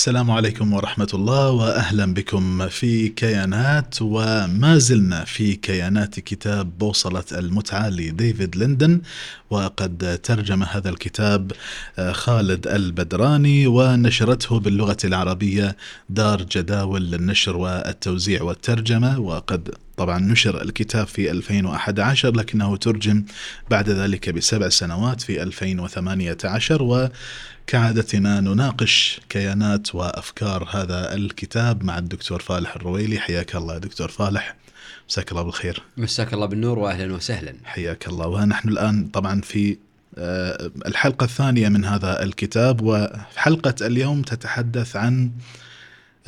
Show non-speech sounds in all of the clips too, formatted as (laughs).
السلام عليكم ورحمة الله وأهلا بكم في كيانات وما زلنا في كيانات كتاب بوصلة المتعة لديفيد ليندن وقد ترجم هذا الكتاب آه، خالد البدراني ونشرته باللغة العربية دار جداول للنشر والتوزيع والترجمة وقد طبعا نشر الكتاب في 2011 لكنه ترجم بعد ذلك بسبع سنوات في 2018 و كعادتنا نناقش كيانات وأفكار هذا الكتاب مع الدكتور فالح الرويلي. حياك الله دكتور فالح. مساك الله بالخير. مساك الله بالنور واهلا وسهلا. حياك الله. ونحن الآن طبعا في آه، الحلقة الثانية من هذا الكتاب وحلقة اليوم تتحدث عن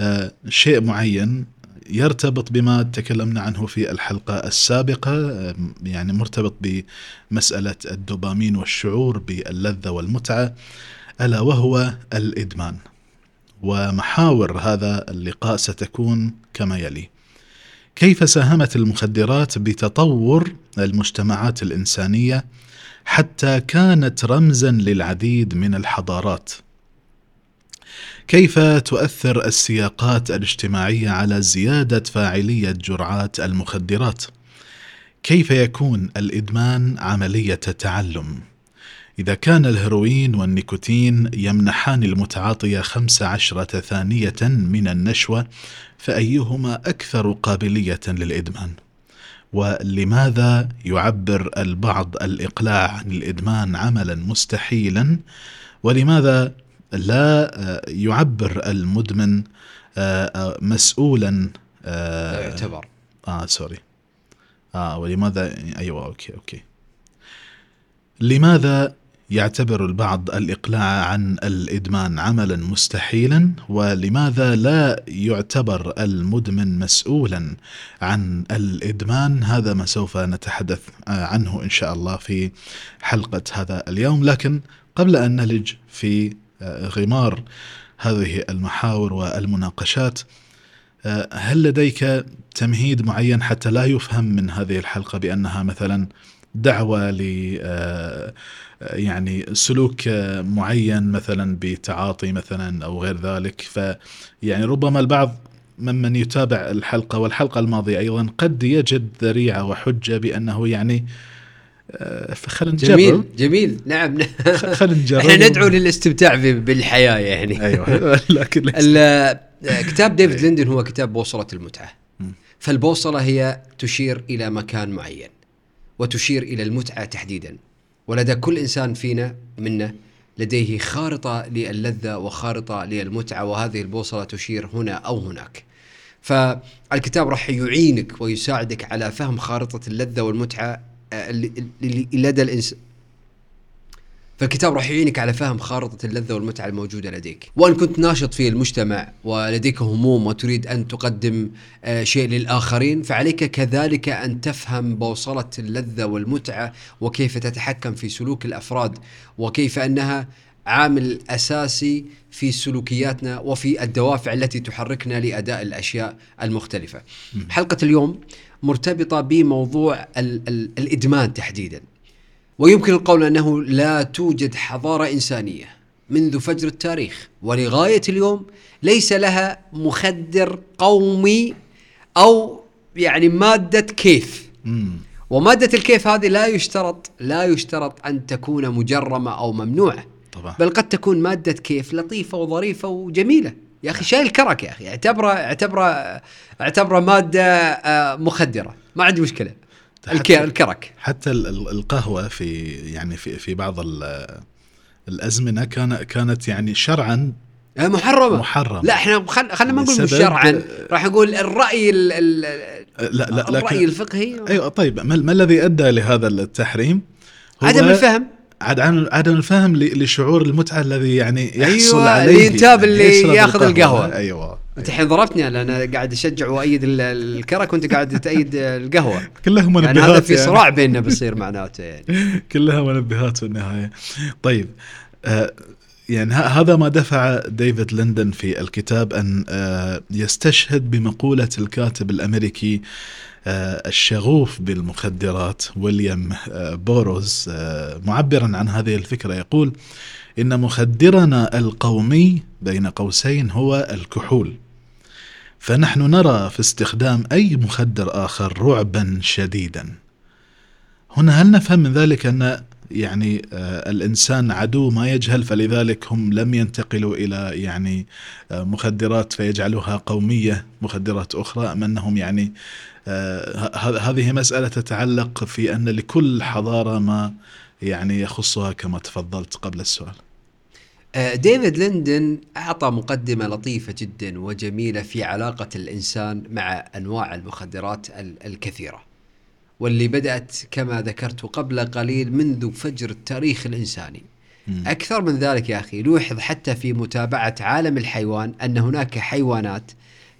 آه، شيء معين يرتبط بما تكلمنا عنه في الحلقة السابقة يعني مرتبط بمسألة الدوبامين والشعور باللذة والمتعة. ألا وهو الإدمان. ومحاور هذا اللقاء ستكون كما يلي: كيف ساهمت المخدرات بتطور المجتمعات الإنسانية حتى كانت رمزا للعديد من الحضارات؟ كيف تؤثر السياقات الاجتماعية على زيادة فاعلية جرعات المخدرات؟ كيف يكون الإدمان عملية تعلم؟ إذا كان الهيروين والنيكوتين يمنحان المتعاطي خمس عشرة ثانية من النشوة فأيهما أكثر قابلية للإدمان؟ ولماذا يعبر البعض الإقلاع عن الإدمان عملا مستحيلا؟ ولماذا لا يعبر المدمن آه، آه، مسؤولا آه، لا يعتبر آه sorry آه ولماذا أيوه okay okay لماذا يعتبر البعض الإقلاع عن الإدمان عملا مستحيلا ولماذا لا يعتبر المدمن مسؤولا عن الإدمان؟ هذا ما سوف نتحدث عنه إن شاء الله في حلقة هذا اليوم. لكن قبل أن نلج في غمار هذه المحاور والمناقشات هل لديك تمهيد معين حتى لا يفهم من هذه الحلقة بأنها مثلا دعوة ل يعني سلوك معين مثلا بتعاطي مثلا أو غير ذلك. فيعني ربما البعض ممن يتابع الحلقة والحلقة الماضية أيضا قد يجد ذريعة وحجة بأنه يعني آه، فخلينا نجرب. جميل جميل. نعم. خلينا نجرب. إحنا ندعو للاستمتاع بالحياة يعني. أيوه. (laughs) (laughs) لكن كتاب ديفيد ليندن هو كتاب بوصلة المتعة. فالبوصلة هي تشير إلى مكان معين. وتشير إلى المتعة تحديدا ولدى كل إنسان فينا منا لديه خارطة للذة وخارطة للمتعة وهذه البوصلة تشير هنا أو هناك. فالكتاب راح يعينك ويساعدك على فهم خارطة اللذة والمتعة آه، لدى فالكتاب راح يعينك على فهم خارطة اللذة والمتعة الموجودة لديك. وإن كنت ناشط في المجتمع ولديك هموم وتريد أن تقدم آه، شيء للآخرين فعليك كذلك أن تفهم بوصلة اللذة والمتعة وكيف تتحكم في سلوك الأفراد وكيف أنها عامل أساسي في سلوكياتنا وفي الدوافع التي تحركنا لأداء الأشياء المختلفة. حلقة اليوم مرتبطة بموضوع الإدمان تحديداً. ويمكن القول أنه لا توجد حضارة إنسانية منذ فجر التاريخ. ولغاية اليوم ليس لها مخدر قومي أو يعني مادة كيف. ومادة الكيف هذه لا يشترط لا يشترط أن تكون مجرمة أو ممنوعة. طبعا. بل قد تكون مادة كيف لطيفة وظريفة وجميلة. يا أخي شاي الكرك يا أخي. اعتبره اعتبره اعتبره مادة آه، مخدرة. ما عندي مشكلة. الكرك. حتى القهوة في يعني في في بعض الأزمنة كان كانت يعني شرعا آه، محرمة. محرمة. لا إحنا خلينا ما نقول شرعا. راح نقول الرأي ال ال لا لا الرأي لكن الفقهي. أيوه طيب ما, ما الذي أدى لهذا التحريم؟ عدم الفهم. عدم عدم الفهم لشعور المتعة الذي يعني يحصل أيوة عليه الانتاب اللي ياخذ القهوة. أيوه. أنت الحين ضربتني أنا قاعد أشجع وايد الكرك وانت قاعد تأيد القهوة. (laughs) كلها منبهات يعني هذا في يعني. صراع بيننا (laughs) بيصير معناته يعني. كلها منبهات في النهاية. طيب آه يعني هذا ما دفع ديفيد لندن في الكتاب أن آه، يستشهد بمقولة الكاتب الأمريكي آه، الشغوف بالمخدرات ويليام آه، بوروز آه، معبرا عن هذه الفكرة. يقول إن مخدرنا القومي بين قوسين هو الكحول. فنحن نرى في استخدام أي مخدر آخر رعبا شديدا هنا هل نفهم من ذلك أن يعني آه، الإنسان عدو ما يجهل فلذلك هم لم ينتقلوا إلى يعني آه، مخدرات فيجعلوها قومية مخدرات أخرى أم أنهم يعني آه، هذه مسألة تتعلق في أن لكل حضارة ما يعني يخصها كما تفضلت قبل السؤال. آه، ديفيد ليندن أعطى مقدمة لطيفة جدا وجميلة في علاقة الإنسان مع أنواع المخدرات ال- الكثيرة واللي بدأت كما ذكرت قبل قليل منذ فجر التاريخ الإنساني. أكثر من ذلك يا أخي لوحظ حتى في متابعة عالم الحيوان أن هناك حيوانات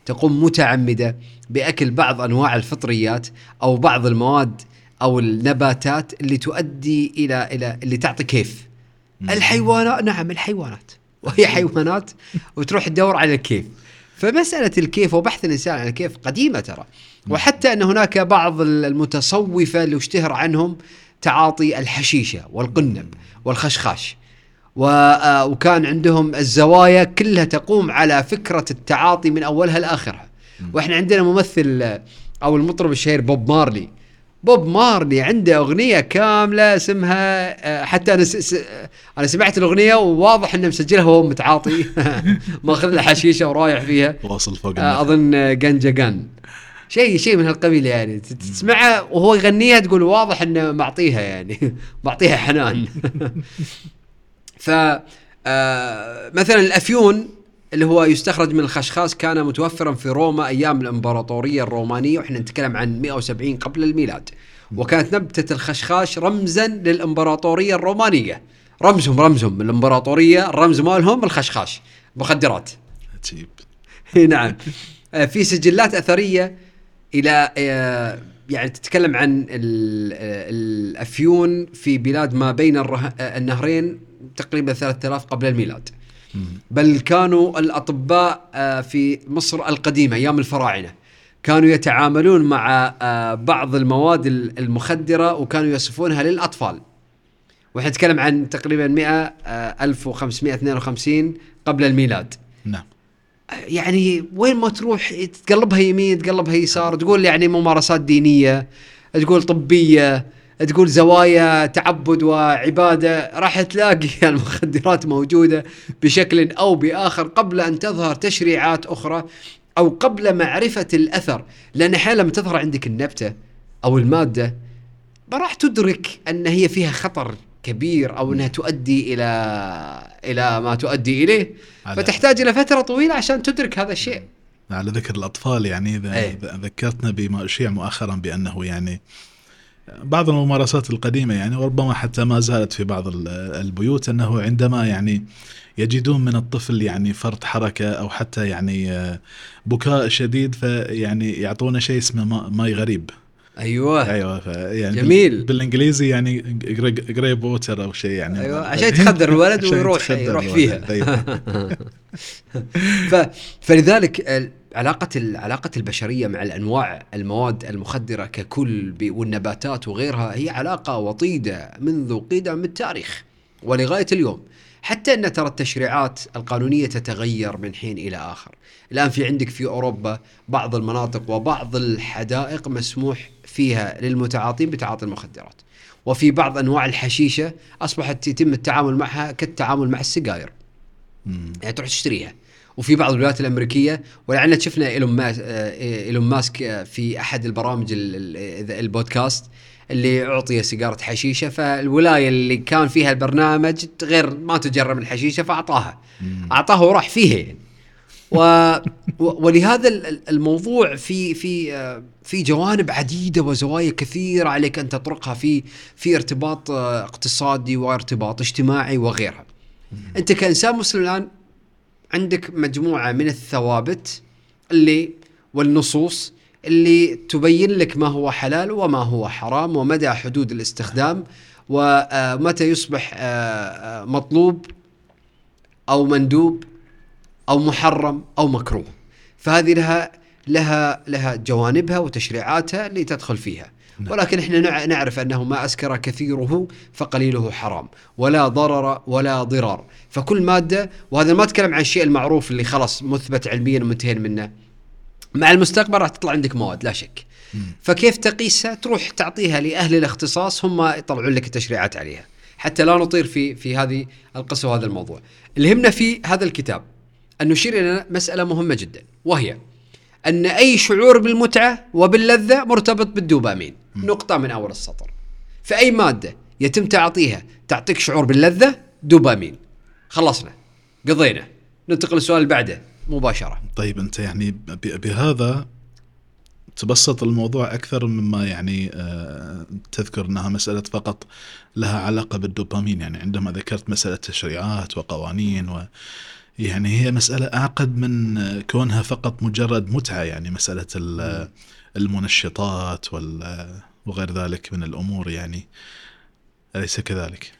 تقوم متعمدة بأكل بعض أنواع الفطريات أو بعض المواد أو النباتات اللي تؤدي إلى إلى اللي تعطي كيف الحيوانات نعم الحيوانات. وهي حيوانات وتروح تدور على الكيف. فمسألة الكيف وبحث الإنسان عن الكيف قديمة ترى. وحتى أن هناك بعض المتصوفة اللي اشتهر عنهم تعاطي الحشيشة والقنب والخشخاش. آه، وكان عندهم الزوايا كلها تقوم على فكرة التعاطي من أولها لآخرها. وإحنا عندنا ممثل آه، أو المطرب الشهير بوب مارلي. بوب مارلي عنده أغنية كاملة اسمها آه، حتى أنا س... س... أنا سمعت الأغنية وواضح إنه مسجلها وهو متعاطي. (laughs) ماخذ له حشيشة ورايح فيها. واصل فوق آه،. أظن آه، جنجا جان شيء شيء من هالقبيل يعني. تسمعه وهو يغنيها تقول واضح إنه معطيها يعني. (laughs) معطيها حنان. (laughs) ف آه، مثلا الأفيون اللي هو يستخرج من الخشخاش كان متوفرا في روما أيام الإمبراطورية الرومانية وإحنا نتكلم عن 170 قبل الميلاد. وكانت نبتة الخشخاش رمزا للإمبراطورية الرومانية. رمزهم رمزهم. الإمبراطورية الرمز مالهم الخشخاش. مخدرات. عجيب. (laughs) اي نعم. آه، في سجلات أثرية إلى آه، يعني تتكلم عن آه، الأفيون في بلاد ما بين النهرين تقريبا 3000 قبل الميلاد. بل كانوا الأطباء آه، في مصر القديمة أيام الفراعنة. كانوا يتعاملون مع آه، بعض المواد ال- المخدرة وكانوا يصفونها للأطفال. وإحنا نتكلم عن تقريبا 100 آه، 1552 قبل الميلاد. نعم. يعني وين ما تروح تقلبها يمين تقلبها يسار تقول يعني ممارسات دينية تقول طبية تقول زوايا تعبد وعبادة راح تلاقي (laughs) المخدرات موجودة بشكل أو بآخر قبل أن تظهر تشريعات أخرى أو قبل معرفة الأثر. لأن أحيانا لما تظهر عندك النبتة أو المادة ما راح تدرك أن هي فيها خطر كبير أو أنها تؤدي إلى إلى ما تؤدي إليه. فتحتاج إلى فترة طويلة عشان تدرك هذا الشيء. على ذكر الأطفال يعني ذ- إيه. ذكرتنا بما أشيع مؤخرا بأنه يعني بعض الممارسات القديمة يعني وربما حتى ما زالت في بعض ال- البيوت أنه عندما يعني يجدون من الطفل يعني فرط حركة أو حتى يعني آه، بكاء شديد فيعني يعطونه شيء اسمه ما- ماي غريب أيوه أيوه يعني جميل. بال- بالإنجليزي يعني gripe water أو شيء يعني أيوه عشان تخدر (laughs) الولد ويروح يروح. فيها أيوة. (laughs) ف فلذلك علاقة علاقة البشرية مع الأنواع المواد المخدرة ككل والنباتات وغيرها هي علاقة وطيدة منذ قدم التاريخ ولغاية اليوم. حتى أن ترى التشريعات القانونية تتغير من حين إلى آخر. الآن في عندك في أوروبا بعض المناطق وبعض الحدائق مسموح فيها للمتعاطين بتعاطي المخدرات. وفي بعض أنواع الحشيشة أصبحت يتم التعامل معها كالتعامل مع السجاير. يعني تروح تشتريها. وفي بعض الولايات الأمريكية. ولعلنا شفنا إيلون ماس آه، إيلون ماسك آه، في أحد البرامج ال- ال- البودكاست اللي أعطي سيجارة حشيشة. فالولاية اللي كان فيها البرنامج غير ما تجرب الحشيشة فأعطاها. اعطاها وراح فيها. يعني و... ولهذا ال- ال- الموضوع في في آه، في جوانب عديدة وزوايا كثيرة عليك أن تطرقها في في ارتباط اقتصادي وارتباط اجتماعي وغيرها. أنت كإنسان مسلم الآن عندك مجموعة من الثوابت اللي والنصوص اللي تبين لك ما هو حلال وما هو حرام ومدى حدود الاستخدام ومتى يصبح آه، آه، مطلوب أو مندوب أو محرم أو مكروه فهذه لها لها لها جوانبها وتشريعاتها اللي تدخل فيها. ولكن إحنا نع- نعرف أنه ما أسكر كثيره فقليله حرام ولا ضرر ولا ضرار. فكل مادة وهذا ما أتكلم عن الشيء المعروف اللي خلاص مثبت علميا ومنتهين منه. مع المستقبل راح تطلع عندك مواد لا شك. فكيف تقيسها؟ تروح تعطيها لأهل الاختصاص هم يطلعون لك التشريعات عليها. حتى لا نطير في في هذه القصة وهذا الموضوع. اللي يهمنا في هذا الكتاب أن نشير إلى مسألة مهمة جدا وهي أن أي شعور بالمتعة وباللذة مرتبط بالدوبامين. نقطة من أول السطر. فأي مادة يتم تعاطيها تعطيك شعور باللذة؟ دوبامين. خلصنا. قضينا. ننتقل للسؤال اللي بعده. مباشرة. طيب أنت يعني بهذا تبسط الموضوع أكثر مما يعني آه، تذكر أنها مسألة فقط لها علاقة بالدوبامين. يعني عندما ذكرت مسألة تشريعات وقوانين و يعني هي مسألة أعقد من كونها فقط مجرد متعة. يعني مسألة ال- المنشطات وغير ذلك من الأمور يعني أليس كذلك؟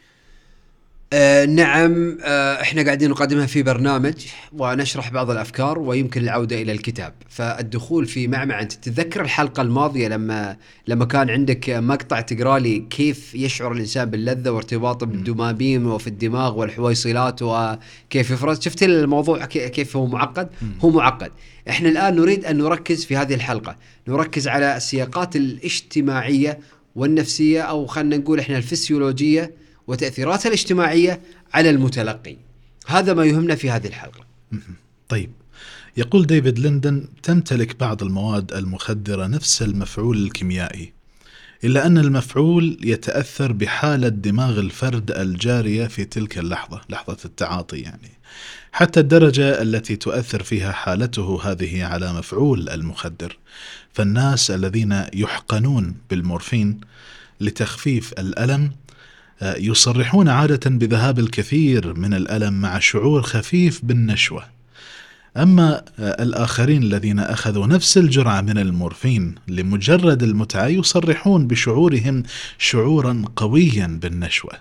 آه نعم آه إحنا قاعدين نقدمها في برنامج ونشرح بعض الأفكار ويمكن العودة إلى الكتاب. فالدخول في معمعة أنت تتذكر الحلقة الماضية لما لما كان عندك مقطع تقرأ لي كيف يشعر الإنسان باللذة وارتباطه بالدوبامين وفي الدماغ والحويصلات وكيف يفرز؟ شفت الموضوع كي- كيف هو معقد؟ هو معقد. إحنا الآن نريد أن نركز في هذه الحلقة. نركز على السياقات الاجتماعية والنفسية أو خلينا نقول إحنا الفسيولوجية وتأثيراتها الاجتماعية على المتلقي. هذا ما يهمنا في هذه الحلقة. طيب. يقول ديفيد ليندن تمتلك بعض المواد المخدرة نفس المفعول الكيميائي إلا أن المفعول يتأثر بحالة دماغ الفرد الجارية في تلك اللحظة لحظة التعاطي يعني. حتى الدرجة التي تؤثر فيها حالته هذه على مفعول المخدر. فالناس الذين يحقنون بالمورفين لتخفيف الألم يصرحون عادة بذهاب الكثير من الألم مع شعور خفيف بالنشوة. أما آه، الآخرين الذين أخذوا نفس الجرعة من المورفين لمجرد المتعة يصرحون بشعورهم شعورا قويا بالنشوة.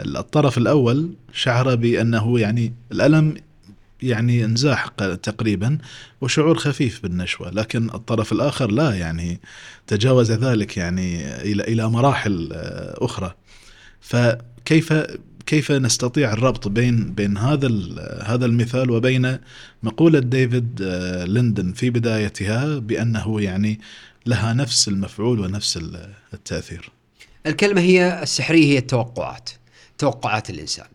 الطرف الأول شعر بأنه يعني الألم يعني انزاح تقريبا وشعور خفيف بالنشوة. لكن الطرف الآخر لا يعني تجاوز ذلك يعني إلى إلى مراحل آه، أخرى. فكيف كيف نستطيع الربط بين بين هذا هذا المثال وبين مقولة ديفيد آه، ليندن في بدايتها بأنه يعني لها نفس المفعول ونفس ال- التأثير. الكلمة هي السحرية هي التوقعات توقعات الإنسان.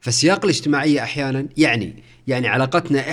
فالسياق الاجتماعية أحيانا يعني يعني علاقتنا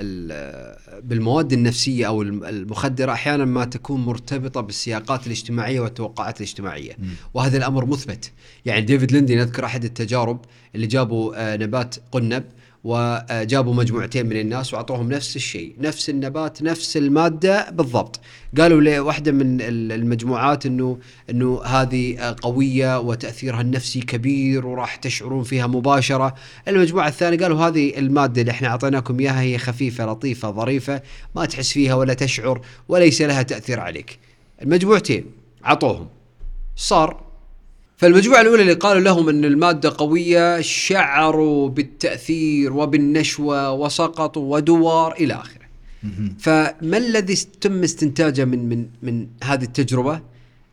ال- بالمواد النفسية أو الم- المخدرة أحيانا ما تكون مرتبطة بالسياقات الاجتماعية والتوقعات الاجتماعية. وهذا الأمر مثبت. يعني ديفيد ليندي نذكر أحد التجارب اللي جابوا آه، نبات قنب. وجابوا مجموعتين من الناس وأعطوهم نفس الشيء نفس النبات نفس المادة بالضبط. قالوا لواحدة من ال- المجموعات انه إنه هذه قوية وتأثيرها النفسي كبير وراح تشعرون فيها مباشرة. المجموعة الثانية قالوا هذه المادة اللي إحنا أعطيناكم إياها هي خفيفة لطيفة ظريفة ما تحس فيها ولا تشعر وليس لها تأثير عليك. المجموعتين عطوهم. صار فالمجموعة الأولى اللي قالوا لهم أن المادة قوية شعروا بالتأثير وبالنشوة وسقطوا ودوار إلى آخره. فما الذي تم استنتاجه من من من هذه التجربة؟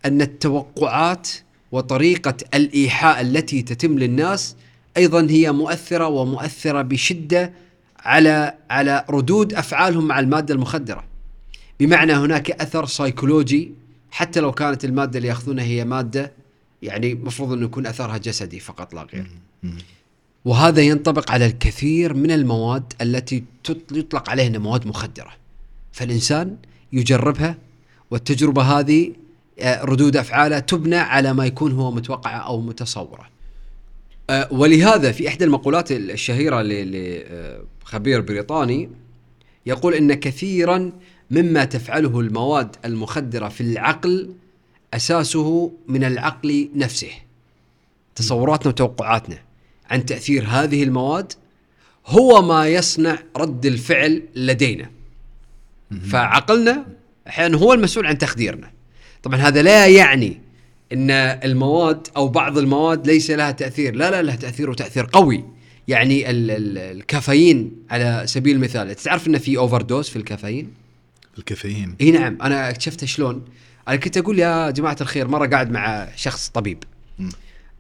أن التوقعات وطريقة الإيحاء التي تتم للناس أيضا هي مؤثرة ومؤثرة بشدة على على ردود أفعالهم مع المادة المخدرة. بمعنى هناك أثر سيكولوجي حتى لو كانت المادة اللي يأخذونها هي مادة يعني مفروض أنه يكون أثرها جسدي فقط لا غير وهذا ينطبق على الكثير من المواد التي يطلق عليها مواد مخدرة. فالإنسان يجربها والتجربة هذه آه، ردود أفعاله تبنى على ما يكون هو متوقع أو متصورة. آه، ولهذا في إحدى المقولات الشهيرة لخبير بريطاني يقول إن كثيرا مما تفعله المواد المخدرة في العقل أساسه من العقل نفسه. تصوراتنا وتوقعاتنا عن تأثير هذه المواد هو ما يصنع رد الفعل لدينا. فعقلنا أحيانا هو المسؤول عن تخديرنا. طبعا هذا لا يعني إن المواد أو بعض المواد ليس لها تأثير. لا لا لها تأثير وتأثير قوي. يعني ال ال الكافيين على سبيل المثال تعرف انه في overdose في الكافيين؟ الكافيين. إي نعم. أنا اكتشفت شلون؟ أنا كنت أقول يا جماعة الخير مرة قاعد مع شخص طبيب. مم.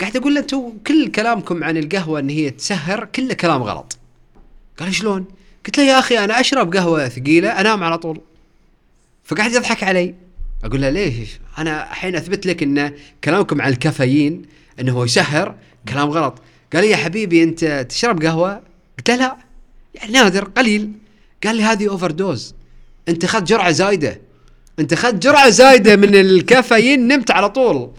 قاعد أقول له أنتم كل كلامكم عن القهوة إن هي تسهر كله كلام غلط. قال لي شلون؟ قلت له يا أخي أنا أشرب قهوة ثقيلة أنام على طول. فقاعد يضحك علي. أقول له ليش؟ أنا الحين أثبت لك إن كلامكم عن الكافيين انه هو يسهر كلام غلط. قال لي يا حبيبي أنت تشرب قهوة؟ قلت له لا. يعني نادر قليل. قال لي هذه overdose أنت أخذت جرعة زايدة. انت اخذت جرعة زايدة من الكافيين نمت على طول.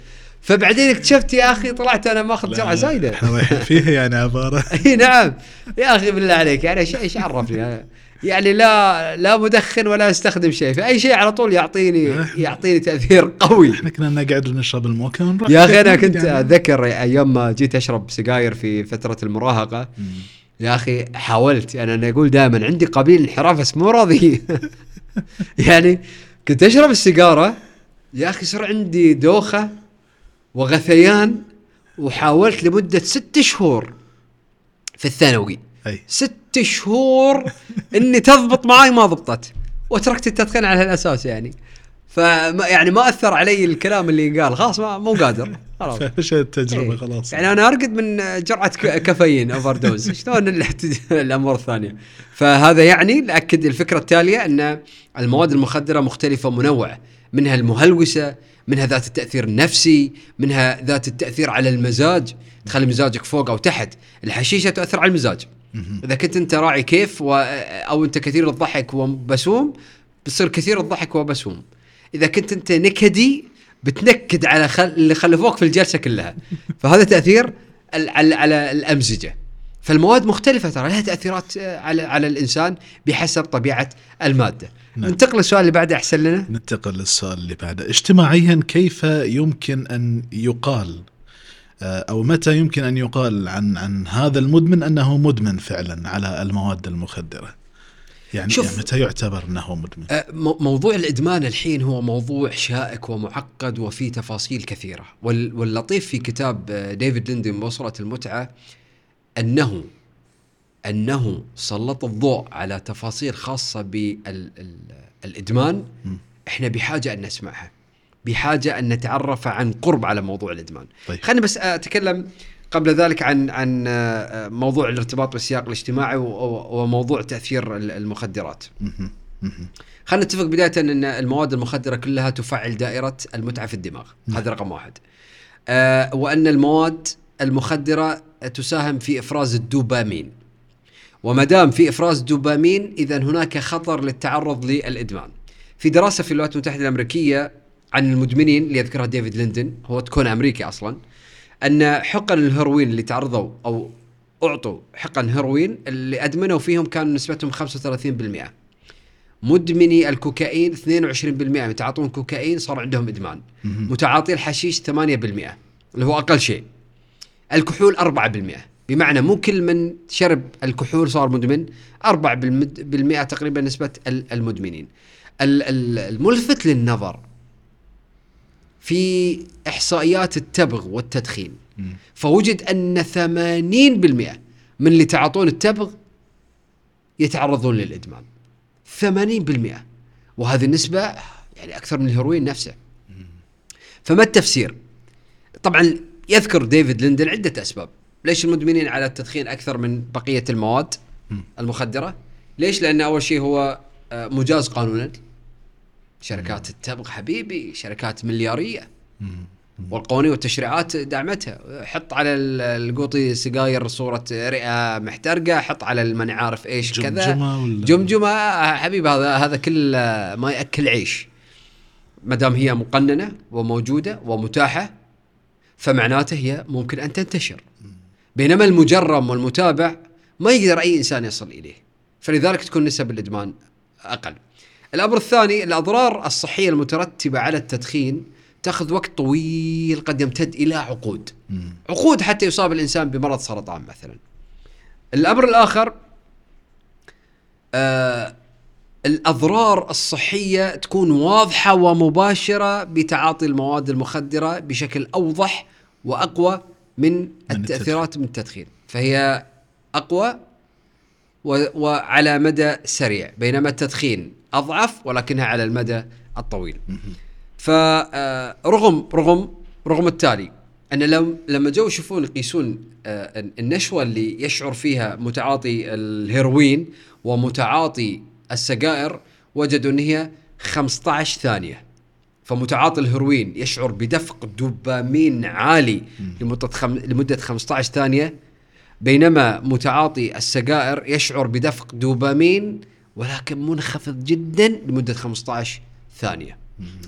فبعدين اكتشفت يا أخي طلعت أنا ماخذ جرعة زايدة. إحنا رايحين فيها يعني عباره (laughs) إي نعم. يا أخي بالله عليك يعني إيش إيش عرفني؟ يعني لا لا مدخن ولا أستخدم شيء. فاي شيء على طول يعطيني يعطيني تأثير قوي. إحنا كنا نقعد ونشرب الموكا ونروح. يا أخي أنا (laughs) كنت يعني. أتذكر أيام ما جيت أشرب سجاير في فترة المراهقة. يا أخي حاولت. يعني أنا أقول دائما عندي قابليه للانحراف بس مو راضي. (laughs) يعني كنت أشرب السيجارة. يا أخي صار عندي دوخة وغثيان وحاولت لمدة ست شهور في الثانوي. أي. ست شهور إني تضبط معاي ما ضبطت. وتركت التدخين على هالأساس يعني. فما يعني ما أثر علي الكلام اللي قال. خلاص ما مو قادر. (laughs) خلاص. فشلت التجربة إيه. خلاص. يعني أنا أرقد من جرعة كافيين overdose شلون (laughs) الأمور الثانية؟ فهذا يعني ناكد الفكرة التالية أن المواد المخدرة مختلفة ومنوعة. منها المهلوسة منها ذات التأثير النفسي منها ذات التأثير على المزاج. تخلي مزاجك فوق أو تحت. الحشيشة تؤثر على المزاج. إذا كنت أنت راعي كيف و... أو أنت كثير الضحك وبسوم بتصير كثير الضحك وبسوم. إذا كنت أنت نكدي بتنكد على خل... اللي خلفوك في الجلسة كلها. فهذا تأثير ال... على على الأمزجة. فالمواد مختلفة ترى لها تأثيرات آه، على على الإنسان بحسب طبيعة المادة. نعم. ننتقل للسؤال اللي بعده أحسن لنا؟ ننتقل للسؤال اللي بعده. اجتماعيا كيف يمكن أن يقال آه، أو متى يمكن أن يقال عن عن هذا المدمن أنه مدمن فعلا على المواد المخدرة؟ يعني شوف. يعني متى يعتبر إنه مدمن مو- موضوع الإدمان الحين هو موضوع شائك ومعقد وفيه تفاصيل كثيرة وال- واللطيف في كتاب آه، ديفيد ليندن بوصلة المتعة أنه أنه سلط الضوء على تفاصيل خاصة بالادمان. إحنا بحاجة أن نسمعها بحاجة أن نتعرف عن قرب على موضوع الإدمان طيب. خليني بس أتكلم قبل ذلك عن عن آه، موضوع الارتباط والسياق الاجتماعي وموضوع تأثير ال- المخدرات. خلينا نتفق بداية أن المواد المخدرة كلها تفعل دائرة المتعة في الدماغ. نعم. هذا رقم واحد. آه وأن المواد المخدرة تساهم في إفراز الدوبامين. وما دام في إفراز دوبامين إذا هناك خطر للتعرض للإدمان. في دراسة في الولايات المتحدة الأمريكية عن المدمنين اللي يذكرها ديفيد ليندن هو تكون أمريكي أصلا أن حقن الهيروين اللي تعرضوا أو أعطوا حقن هيروين اللي أدمنوا فيهم كان نسبتهم 35% مدمني الكوكايين 22% يتعاطون كوكايين صار عندهم إدمان. متعاطي الحشيش 8% اللي هو أقل شيء. الكحول 4% بمعنى مو كل من شرب الكحول صار مدمن. 4% تقريبا نسبة ال- المدمنين. ال- ال- الملفت للنظر في إحصائيات التبغ والتدخين. فوجد أن 80% من اللي يتعاطون التبغ يتعرضون للادمان 80% وهذه النسبة يعني أكثر من الهيروين نفسه فما التفسير؟ طبعا يذكر ديفيد ليندن عدة أسباب ليش المدمنين على التدخين أكثر من بقية المواد مم. المخدرة؟ ليش؟ لأن أول شيء هو آه، مجاز قانونا شركات التبغ حبيبي شركات مليارية. والقوانين والتشريعات دعمتها. حط على ال- القوطي سجاير صورة رئة محترقة حط على ال ماني عارف إيش كذا. جمجمة ولا جمجمة. آه، حبيبي هذا هذا كل آه، ما يأكل عيش. ما دام هي مقننة وموجودة ومتاحة فمعناته هي ممكن أن تنتشر. بينما المجرم والمتابع ما يقدر أي إنسان يصل إليه. فلذلك تكون نسب الإدمان أقل. الأمر الثاني الأضرار الصحية المترتبة على التدخين تأخذ وقت طويل قد يمتد إلى عقود. عقود حتى يصاب الإنسان بمرض سرطان مثلا. الأمر الآخر آه الأضرار الصحية تكون واضحة ومباشرة بتعاطي المواد المخدرة بشكل أوضح وأقوى من التأثيرات من التدخين، فهي أقوى و- وعلى مدى سريع بينما التدخين أضعف ولكنها على المدى الطويل. فرغم رغم رغم التالي أن لما جو يشوفون يقيسون آه، النشوة اللي يشعر فيها متعاطي الهيروين ومتعاطي السجائر وجدوا إن هي 15 ثانية. فمتعاطي الهيروين يشعر بدفق دوبامين عالي لمدة خم... لمدة 15 ثانية بينما متعاطي السجائر يشعر بدفق دوبامين ولكن منخفض جدا لمدة 15 ثانية.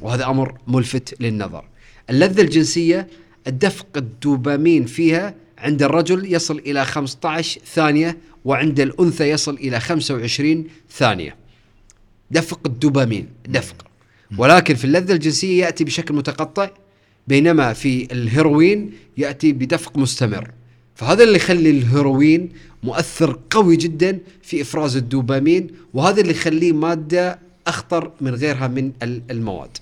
وهذا أمر ملفت للنظر. اللذة الجنسية الدفق الدوبامين فيها عند الرجل يصل إلى 15 ثانية وعند الأنثى يصل إلى 25 ثانية. دفق الدوبامين دفق. ولكن في اللذة الجنسية يأتي بشكل متقطع بينما في الهيروين يأتي بدفق مستمر. فهذا اللي يخلي الهيروين مؤثر قوي جدا في إفراز الدوبامين وهذا اللي يخليه مادة أخطر من غيرها من ال- المواد.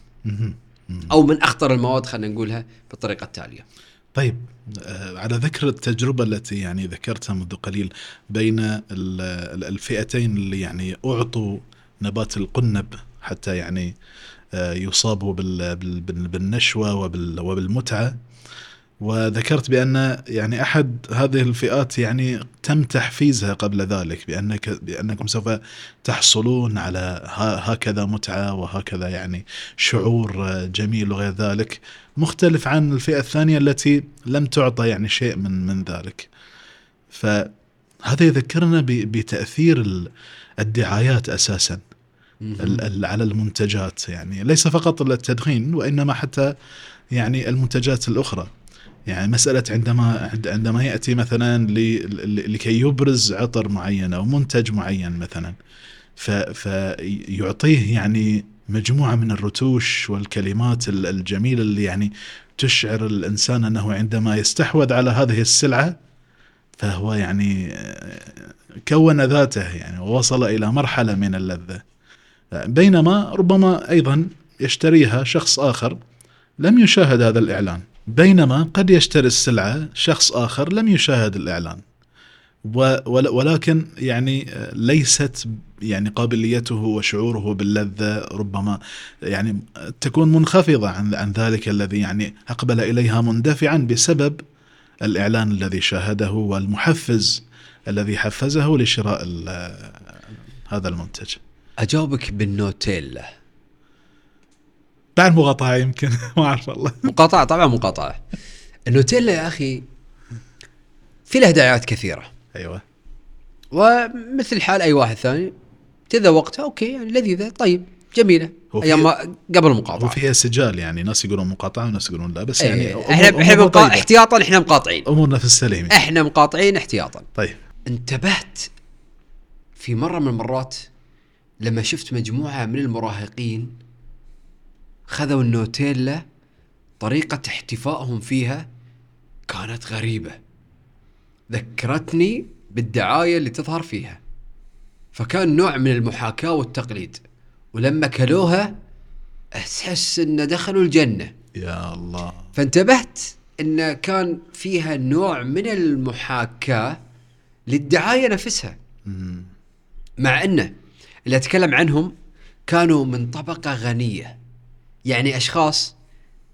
أو من أخطر المواد خلينا نقولها بالطريقة التالية. طيب آه، على ذكر التجربة التي يعني ذكرتها منذ قليل بين ال- ال- الفئتين اللي يعني أعطوا نبات القنب حتى يعني آه، يصابوا بال- بال- بال- بالنشوة وبال- وبالمتعة وذكرت بأن يعني أحد هذه الفئات يعني تم تحفيزها قبل ذلك بأنك بأنكم سوف تحصلون على هكذا متعة وهكذا يعني شعور جميل وغير ذلك مختلف عن الفئة الثانية التي لم تعطى يعني شيء من من ذلك. فهذا يذكرنا بتأثير ال- الدعايات أساسا على المنتجات يعني ليس فقط التدخين وإنما حتى يعني المنتجات الأخرى. يعني مسألة عندما عند- عندما يأتي مثلا لكي يبرز عطر معين أو منتج معين مثلا فيعطيه يعني مجموعة من الرتوش والكلمات ال- الجميلة اللي يعني تشعر الإنسان أنه عندما يستحوذ على هذه السلعة فهو يعني كون ذاته يعني ووصل إلى مرحلة من اللذة. بينما ربما أيضا يشتريها شخص آخر لم يشاهد هذا الإعلان. بينما قد يشتري السلعة شخص آخر لم يشاهد الإعلان. ولكن يعني آه، ليست يعني قابليته وشعوره باللذة ربما يعني تكون منخفضة عن عن ذلك الذي يعني أقبل إليها مندفعا بسبب الإعلان الذي شاهده والمحفز الذي حفزه لشراء ال- هذا المنتج. أجاوبك بالنوتيلا. بعد مقاطعة يمكن؟ (laughs) ما أعرف والله. مقاطعة؟ طبعا مقاطعة. النوتيلا يا أخي في له دعايات كثيرة. أيوة. ومثل حال أي واحد ثاني تذوقتها أوكي يعني لذيذة. طيب جميلة. أيام ما قبل المقاطعة. فيها سجال يعني ناس يقولون مقاطعة وناس يقولون لا بس إيه، يعني إحنا أمور- إحنا. طيبة. احتياطا إحنا مقاطعين. أمورنا في السليم. إحنا مقاطعين احتياطا. طيب. انتبهت في مرة من المرات لما شفت مجموعة من المراهقين خذوا النوتيلا طريقة احتفائهم فيها كانت غريبة. ذكرتني بالدعاية اللي تظهر فيها. فكان نوع من المحاكاة والتقليد ولما كلوها أحس إن دخلوا الجنة. يا الله. فانتبهت إن كان فيها نوع من المحاكاة للدعاية نفسها. مم. مع انه اللي أتكلم عنهم كانوا من طبقة غنية. يعني أشخاص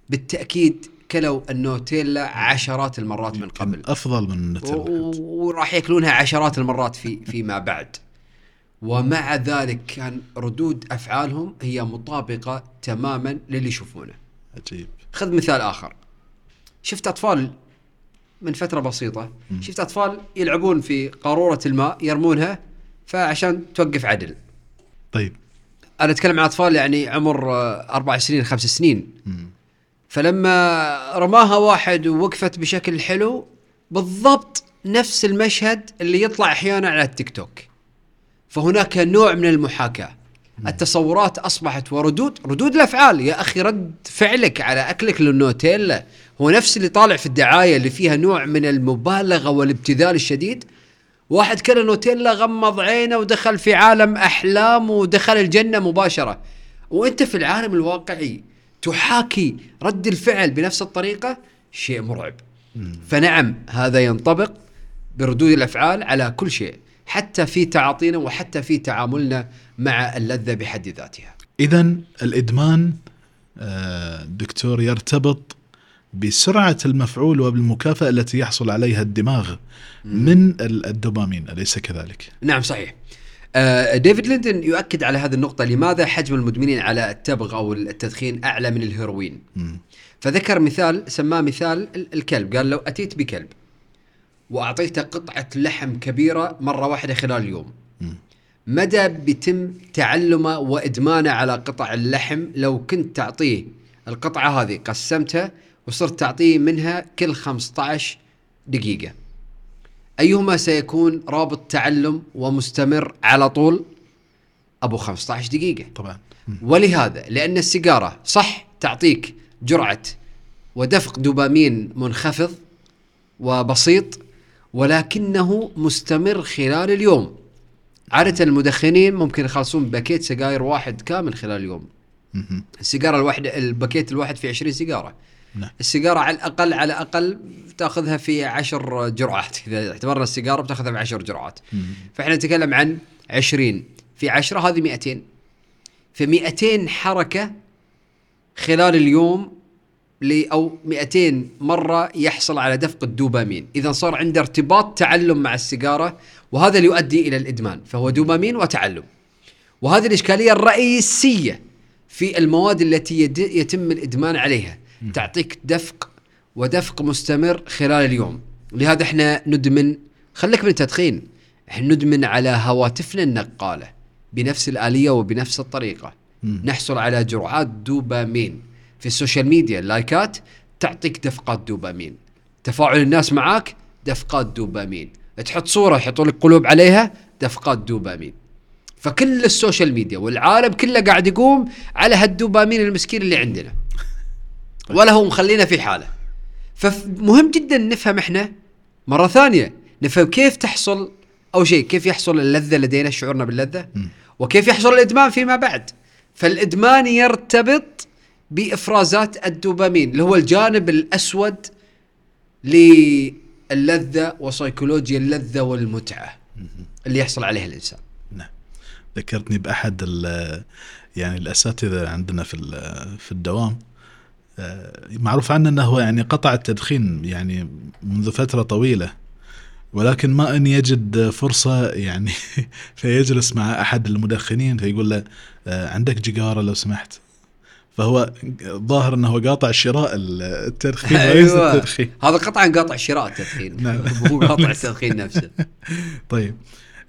بالتأكيد كلوا النوتيلا عشرات المرات من قبل. أفضل من النتيجة و- وراح ياكلونها عشرات المرات في فيما بعد. ومع ذلك كان ردود أفعالهم هي مطابقة تماما للي يشوفونه. عجيب. خذ مثال آخر. شفت أطفال من فترة بسيطة شفت أطفال يلعبون في قارورة الماء يرمونها فعشان توقف عدل. طيب. أنا أتكلم عن أطفال يعني عمر آه، أربع سنين خمس سنين. فلما رماها واحد ووقفت بشكل حلو بالضبط نفس المشهد اللي يطلع أحيانا على التيك توك. فهناك نوع من المحاكاة. التصورات أصبحت وردود ردود الأفعال. يا أخي رد فعلك على أكلك للنوتيلا. هو نفس اللي طالع في الدعاية اللي فيها نوع من المبالغة والابتذال الشديد. واحد كل نوتيلا غمض عينه ودخل في عالم أحلام ودخل الجنة مباشرة. وأنت في العالم الواقعي تحاكي رد الفعل بنفس الطريقة شيء مرعب. فنعم هذا ينطبق بردود الأفعال على كل شيء حتى في تعاطينا وحتى في تعاملنا مع اللذة بحد ذاتها. اذا الإدمان آه، دكتور يرتبط بسرعة المفعول وبالمكافأة التي يحصل عليها الدماغ من ال- الدوبامين أليس كذلك؟ نعم صحيح. آه، ديفيد ليندن يؤكد على هذه النقطة لماذا حجم المدمنين على التبغ أو التدخين أعلى من الهيروين. فذكر مثال سماه مثال ال- الكلب قال لو أتيت بكلب وأعطيته قطعة لحم كبيرة مرة واحدة خلال اليوم. مدى بيتم تعلمه وإدمانه على قطع اللحم لو كنت تعطيه القطعة هذه قسمتها وصرت تعطيه منها كل 15 دقيقة. أيهما سيكون رابط تعلم ومستمر على طول؟ أبو 15 دقيقة. طبعا. ولهذا لأن السيجارة صح تعطيك جرعة ودفق دوبامين منخفض وبسيط ولكنه مستمر خلال اليوم. عادة المدخنين ممكن يخلصون باكيت سجاير واحد كامل خلال اليوم. السيجارة الواحدة الباكيت الواحد فيه 20 سيجارة. نعم. السيجارة على الأقل على الأقل تأخذها في عشر جرعات. إذا اعتبرنا السيجارة بتأخذها في عشر جرعات. مم. فإحنا نتكلم عن 20 في 10 هذه 200 في 200 حركة خلال اليوم أو 200 مرة يحصل على دفق الدوبامين، إذا صار عنده ارتباط تعلم مع السيجارة وهذا اللي يؤدي إلى الإدمان، فهو دوبامين وتعلم. وهذه الإشكالية الرئيسية في المواد التي يتم الإدمان عليها، تعطيك دفق ودفق مستمر خلال اليوم. لهذا إحنا ندمن خليك من التدخين، إحنا ندمن على هواتفنا النقالة بنفس الآلية وبنفس الطريقة. مم. نحصل على جرعات دوبامين في ال social media اللايكات تعطيك دفقات دوبامين تفاعل الناس معاك دفقات دوبامين تحط صورة يحطوا لك قلوب عليها دفقات دوبامين فكل ال social media والعالم كله قاعد يقوم على هالدوبامين المسكين اللي عندنا ولا هو مخلينا في حالة. فمهم جدا نفهم إحنا مرة ثانية نفهم كيف تحصل أول شيء كيف يحصل اللذة لدينا شعورنا باللذة مم. وكيف يحصل الإدمان فيما بعد. فالإدمان يرتبط بإفرازات الدوبامين اللي هو الجانب الأسود للذة وسيكولوجيا اللذة والمتعة اللي يحصل عليها الإنسان. نعم. ذكرتني بأحد يعني الأساتذة عندنا في في الدوام معروف عنه هو يعني قطع التدخين يعني منذ فترة طويلة ولكن ما أن يجد فرصة يعني (laughs) فيجلس مع أحد المدخنين فيقول له آه، عندك جيجارة لو سمحت. فهو ظاهر أنه قاطع شراء التدخين (laughs) وليس أيوة. التدخين. هذا قطعا قاطع شراء التدخين نعم. مو قاطع (laughs) التدخين نفسه. طيب.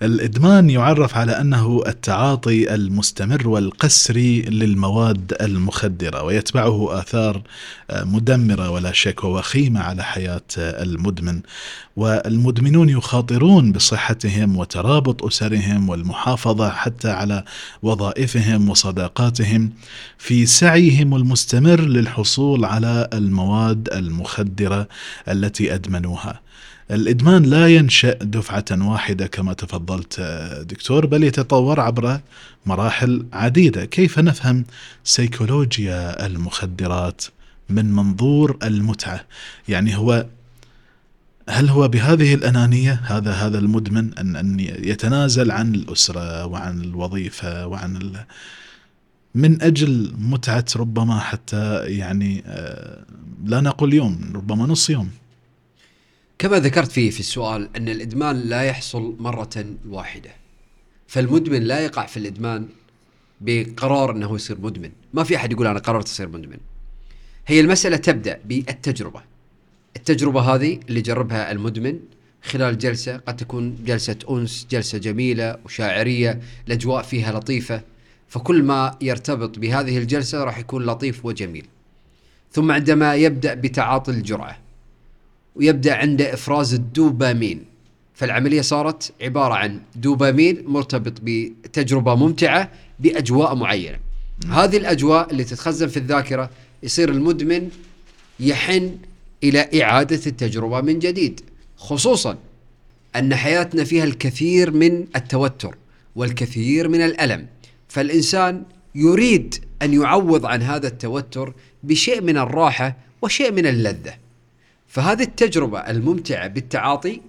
الإدمان يعرف على أنه التعاطي المستمر والقسري للمواد المخدرة ويتبعه آثار آه، مدمرة ولا شك ووخيمة على حياة آه، المدمن. والمدمنون يخاطرون بصحتهم وترابط أسرهم والمحافظة حتى على وظائفهم وصداقاتهم. في سعيهم المستمر للحصول على المواد المخدرة التي أدمنوها. الإدمان لا ينشأ دفعة واحدة كما تفضلت آه، دكتور بل يتطور عبر مراحل عديدة. كيف نفهم سيكولوجيا المخدرات من منظور المتعة؟ يعني هو هل هو بهذه الأنانية هذا هذا المدمن أن أن يتنازل عن الأسرة وعن الوظيفة وعن ال من أجل متعة ربما حتى يعني آه، لا نقول يوم ربما نص يوم؟ كما ذكرت فيه في السؤال أن الإدمان لا يحصل مرة واحدة. فالمدمن لا يقع في الإدمان بقرار أنه يصير مدمن. ما في أحد يقول أنا قررت أصير مدمن. هي المسألة تبدأ بالتجربة. التجربة هذه اللي جربها المدمن خلال جلسة قد تكون جلسة أنس جلسة جميلة وشاعرية الأجواء فيها لطيفة. فكل ما يرتبط بهذه الجلسة راح يكون لطيف وجميل. ثم عندما يبدأ بتعاطي الجرعة ويبدأ عنده إفراز الدوبامين. فالعملية صارت عبارة عن دوبامين مرتبط بتجربة ممتعة بأجواء معينة. هذه الأجواء اللي تتخزن في الذاكرة يصير المدمن يحن إلى إعادة التجربة من جديد خصوصا أن حياتنا فيها الكثير من التوتر والكثير من الألم. فالإنسان يريد أن يعوض عن هذا التوتر بشيء من الراحة وشيء من اللذة. فهذه التجربة الممتعة بالتعاطي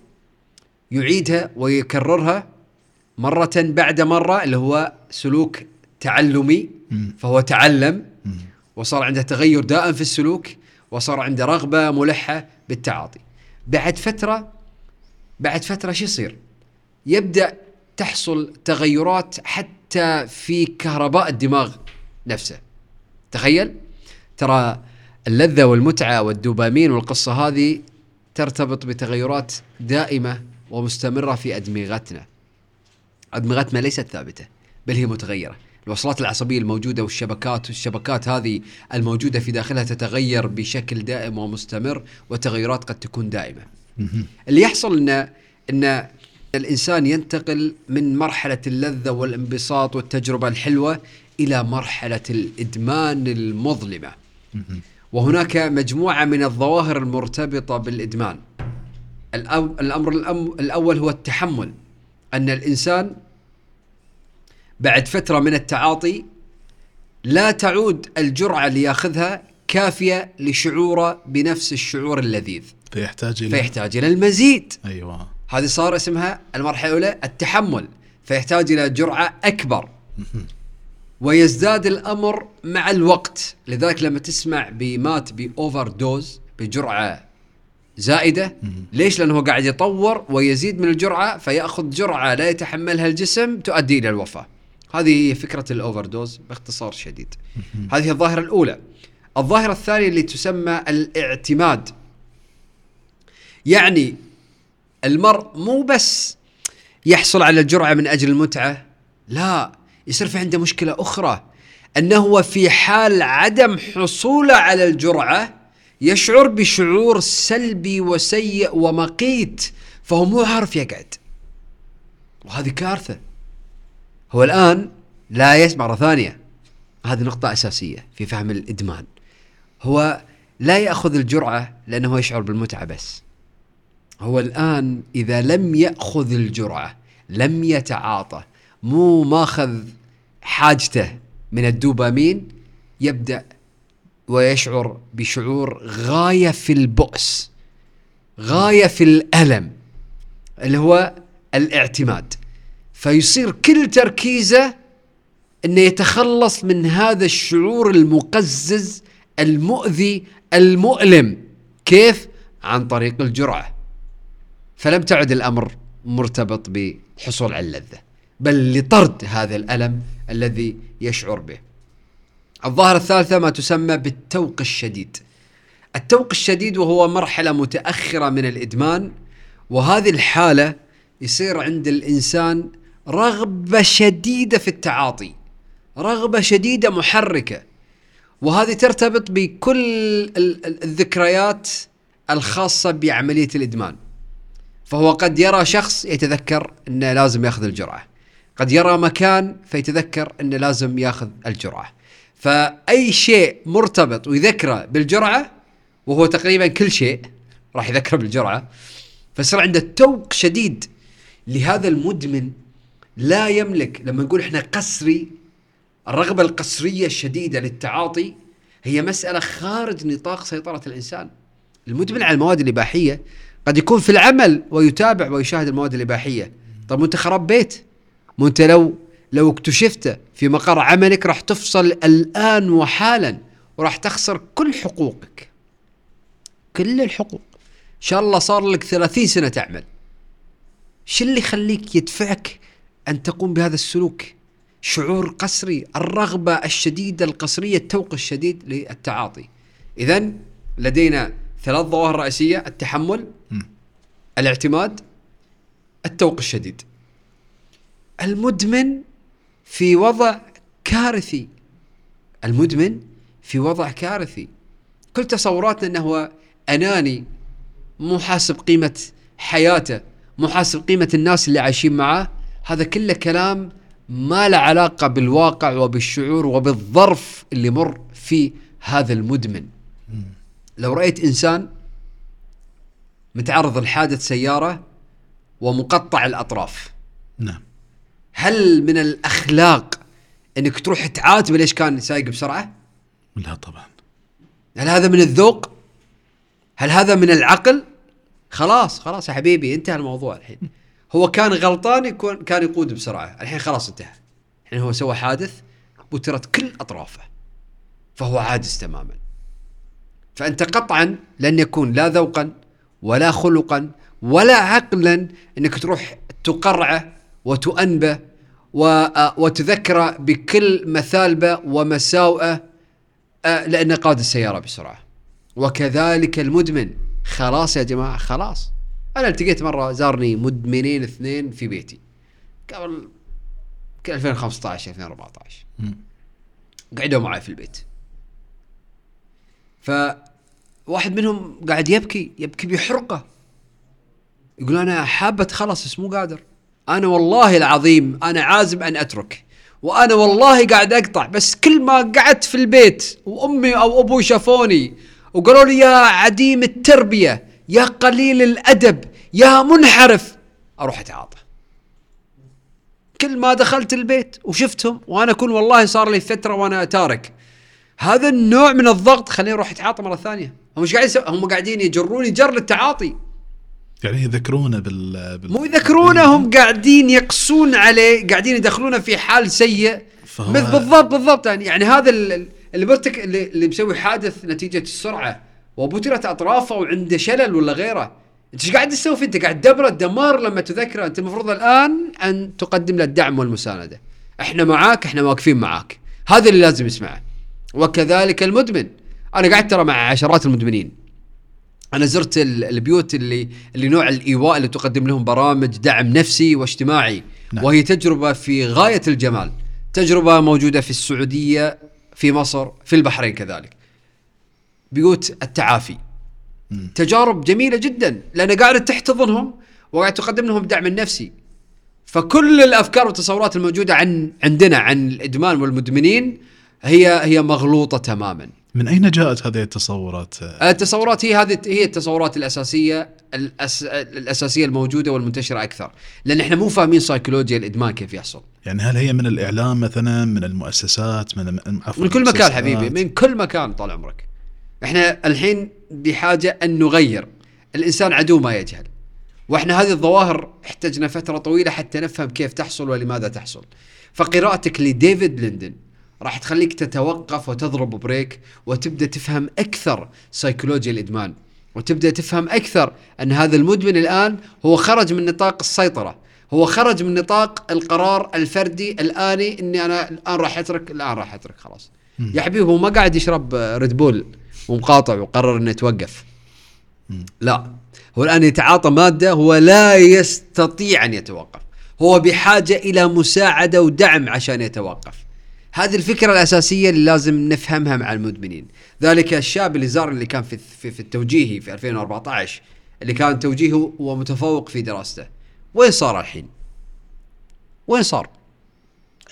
يعيدها ويكررها مرة بعد مرة اللي هو سلوك تعلمي. فهو تعلم. وصار عنده تغير دائم في السلوك وصار عنده رغبة ملحة بالتعاطي بعد فترة بعد فترة شو يصير يبدأ تحصل تغيرات حتى في كهرباء الدماغ نفسه تخيل ترى اللذة والمتعة والدوبامين والقصة هذه ترتبط بتغيرات دائمة ومستمرة في أدمغتنا أدمغتنا ليست ثابتة بل هي متغيرة الوصلات العصبية الموجودة والشبكات والشبكات هذه الموجودة في داخلها تتغير بشكل دائم ومستمر وتغيرات قد تكون دائمة مهم. اللي يحصل إن إن الإنسان ينتقل من مرحلة اللذة والانبساط والتجربة الحلوة إلى مرحلة الإدمان المظلمة. وهناك مجموعة من الظواهر المرتبطة بالإدمان. الأو- الأمر الأم- الأول هو التحمل. أن الإنسان بعد فترة من التعاطي لا تعود الجرعة اللي ياخذها كافية لشعوره بنفس الشعور اللذيذ. فيحتاج إلى فيحتاج إلى المزيد. أيوه هذه صار اسمها المرحلة الأولى التحمل فيحتاج إلى جرعة أكبر ويزداد الأمر مع الوقت. لذلك لما تسمع بمات ب overdose بجرعة زائدة ليش؟ لأنه هو قاعد يطور ويزيد من الجرعة فيأخذ جرعة لا يتحملها الجسم تؤدي إلى الوفاة. هذه هي فكرة ال overdose باختصار شديد. هذه الظاهرة الأولى. الظاهرة الثانية اللي تسمى الاعتماد. يعني المرء مو بس يحصل على الجرعة من أجل المتعة لا. يصير في عنده مشكلة أخرى أنه هو في حال عدم حصوله على الجرعة يشعر بشعور سلبي وسيء ومقيت فهو مو عارف يقعد. وهذه كارثة. هو الآن لا يس مرة ثانية. هذه نقطة أساسية في فهم الإدمان. هو لا يأخذ الجرعة لأنه هو يشعر بالمتعة بس. هو الآن إذا لم يأخذ الجرعة لم يتعاطى مو ماخذ حاجته من الدوبامين يبدأ ويشعر بشعور غاية في البؤس غاية في الألم اللي هو الاعتماد. فيصير كل تركيزه إنه يتخلص من هذا الشعور المقزز المؤذي المؤلم. كيف؟ عن طريق الجرعة. فلم تعد الأمر مرتبط بحصول على اللذة. بل لطرد هذا الألم الذي يشعر به. الظاهرة الثالثة ما تسمى بالتوق الشديد. التوق الشديد وهو مرحلة متأخرة من الإدمان وهذه الحالة يصير عند الإنسان رغبة شديدة في التعاطي رغبة شديدة محركة. وهذه ترتبط بكل ال- ال- الذكريات الخاصة بعملية الإدمان. فهو قد يرى شخص يتذكر إنه لازم يأخذ الجرعة. قد يرى مكان فيتذكر إنه لازم ياخذ الجرعة. فأي شيء مرتبط ويذكره بالجرعة وهو تقريبا كل شيء راح يذكره بالجرعة فيصير عنده توق شديد لهذا المدمن لا يملك. لما نقول إحنا قسري الرغبة القسرية الشديدة للتعاطي هي مسألة خارج نطاق سيطرة الإنسان. المدمن على المواد الإباحية قد يكون في العمل ويتابع ويشاهد المواد الإباحية. طب وأنت خراب بيت؟ مو انت لو لو اكتشفت في مقر عملك راح تفصل الآن وحالا وراح تخسر كل حقوقك. كل الحقوق. إن شاء الله صار لك 30 سنة تعمل. شو اللي يخليك يدفعك أن تقوم بهذا السلوك؟ شعور قسري الرغبة الشديدة القسرية التوق الشديد للتعاطي. اذا لدينا ثلاث ظواهر رئيسية التحمل. الاعتماد التوق الشديد. المدمن في وضع كارثي. المدمن في وضع كارثي. كل تصوراتنا إنه هو أناني مو حاسب قيمة حياته مو حاسب قيمة الناس اللي عايشين معاه هذا كله كلام ما له علاقة بالواقع وبالشعور وبالظرف اللي مر فيه هذا المدمن. لو رأيت إنسان متعرض لحادث سيارة ومقطع الأطراف. نعم. هل من الأخلاق إنك تروح تعاتبه ليش كان سايق بسرعة؟ لا طبعا هل هذا من الذوق؟ هل هذا من العقل؟ خلاص خلاص يا حبيبي انتهى الموضوع الحين (laughs) هو كان غلطان يكون كان يقود بسرعة الحين خلاص انتهى الحين هو سوى حادث بترت كل أطرافه فهو عاجز تماما فأنت قطعا لن يكون لا ذوقا ولا خلقا ولا عقلا إنك تروح تقرعه وتؤنبه و- وتذكره بكل مثالبه ومساوئه آه، لأنه قاد السيارة بسرعة. وكذلك المدمن. خلاص يا جماعة خلاص. أنا التقيت مرة زارني مدمنين اثنين في بيتي. قبل 2015 2014 مم. قعدوا معي في البيت. فواحد منهم قاعد يبكي يبكي بحرقة. يقول أنا حاب أتخلص بس مو قادر. أنا والله العظيم أنا عازم أن أترك. وأنا والله قاعد أقطع بس كل ما قعدت في البيت وأمي أو أبوي شافوني وقالوا لي يا عديم التربية يا قليل الأدب يا منحرف أروح أتعاطى. كل ما دخلت البيت وشفتهم وأنا أكون والله صار لي فترة وأنا تارك هذا النوع من الضغط خليني أروح أتعاطى مرة ثانية. هم مش قاعدين. هم قاعدين يجروني جر للتعاطي. يعني يذكرونه بال, بال... مو يذكرونه هم قاعدين يقسون عليه قاعدين يدخلونه في حال سيء. فهو- مثل بالضبط بالضبط. يعني يعني هذا ال- اللي اللي, اللي مسوي حادث نتيجة السرعة. وبترت أطرافه وعنده شلل ولا غيره. إنت إيش قاعد تسوي فيه؟ أنت؟ قاعد تدبره الدمار لما تذكره. أنت المفروض الآن أن تقدم له الدعم والمساندة. إحنا معاك إحنا واقفين معاك. هذا اللي لازم يسمعه. وكذلك المدمن. أنا قاعد ترى مع عشرات المدمنين. أنا زرت ال- البيوت اللي اللي نوع الإيواء اللي تقدم لهم برامج دعم نفسي واجتماعي نعم. وهي تجربة في غاية الجمال تجربة موجودة في السعودية في مصر في البحرين كذلك بيوت التعافي مم. تجارب جميلة جدا لأن قاعدة تحتضنهم وقاعد تقدم لهم الدعم النفسي فكل الأفكار والتصورات الموجودة عن عندنا عن الإدمان والمدمنين هي هي مغلوطة تماما من أين جاءت هذه التصورات؟ التصورات هي هذه هي التصورات الأساسية الأس... الأساسية الموجودة والمنتشرة أكثر لأن إحنا مو فاهمين سيكولوجيا الإدمان كيف يحصل يعني هل هي من الإعلام مثلا من المؤسسات من عفوا من كل مكان؟ حبيبي من كل مكان طال عمرك إحنا الحين بحاجة أن نغير الإنسان عدو ما يجهل وإحنا هذه الظواهر احتجنا فترة طويلة حتى نفهم كيف تحصل ولماذا تحصل فقراءتك لديفيد ليندن راح تخليك تتوقف وتضرب brake وتبدأ تفهم أكثر سيكولوجيا الإدمان. وتبدأ تفهم أكثر أن هذا المدمن الآن هو خرج من نطاق السيطرة. هو خرج من نطاق القرار الفردي الآني إني أنا الآن راح اترك الآن راح أترك خلاص. يا حبيبي هو ما قاعد يشرب Red Bull ومقاطع وقرر إنه يتوقف. لا. هو الآن يتعاطى مادة هو لا يستطيع أن يتوقف. هو بحاجة إلى مساعدة ودعم عشان يتوقف. هذه الفكرة الأساسية اللي لازم نفهمها مع المدمنين. ذلك الشاب اللي زار اللي كان في في, في التوجيهي في 2014 اللي كان توجيهه ومتفوق في دراسته. وين صار الحين؟ وين صار؟